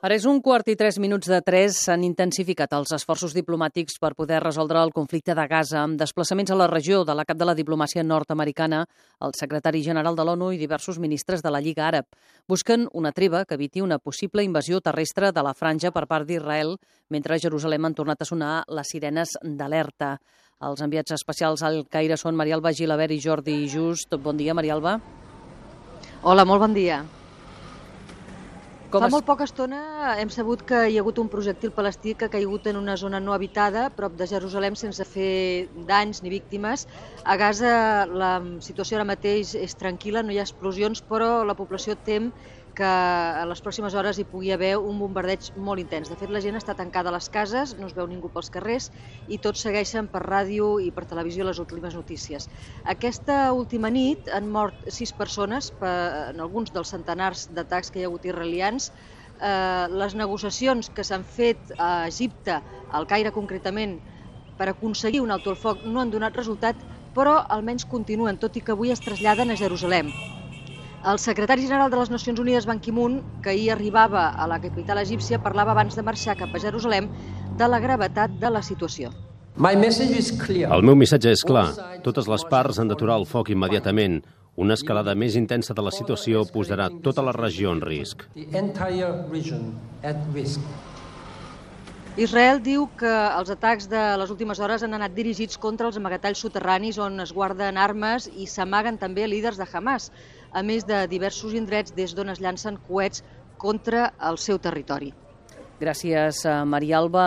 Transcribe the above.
Ara és un quart i tres minuts de tres. S'han intensificat els esforços diplomàtics per poder resoldre el conflicte de Gaza amb desplaçaments a la regió de la cap de la diplomàcia nord-americana, el secretari general de l'ONU i diversos ministres de la Lliga Àrab. Busquen una treva que eviti una possible invasió terrestre de la franja per part d'Israel, mentre a Jerusalem han tornat a sonar les sirenes d'alerta. Els enviats especials al Caire són Marialba Gilabert i Jordi Just. Bon dia, Marialba. Hola, molt bon dia. Com Fa es... molt poca estona hem sabut que hi ha hagut un projectil palestí que ha caigut en una zona no habitada, prop de Jerusalem, sense fer danys ni víctimes. A Gaza la situació ara mateix és tranquil·la, no hi ha explosions, però la població tem que a les pròximes hores hi pugui haver un bombardeig molt intens. De fet, la gent està tancada a les cases, no es veu ningú pels carrers i tots segueixen per ràdio i per televisió les últimes notícies. Aquesta última nit han mort sis persones per, en alguns dels centenars d'atacs que hi ha hagut israelians. Eh, les negociacions que s'han fet a Egipte, al Caire concretament, per aconseguir un alto el foc no han donat resultat, però almenys continuen, tot i que avui es traslladen a Jerusalem. El secretari general de les Nacions Unides, Ban Ki-moon, que ahir arribava a la capital egípcia, parlava abans de marxar cap a Jerusalem de la gravetat de la situació. El meu missatge és clar. Totes les parts han d'aturar el foc immediatament. Una escalada més intensa de la situació posarà tota la regió en risc. Israel diu que els atacs de les últimes hores han anat dirigits contra els amagatalls soterranis on es guarden armes i s'amaguen també líders de Hamas, a més de diversos indrets des d'on es llancen coets contra el seu territori. Gràcies, Marialba.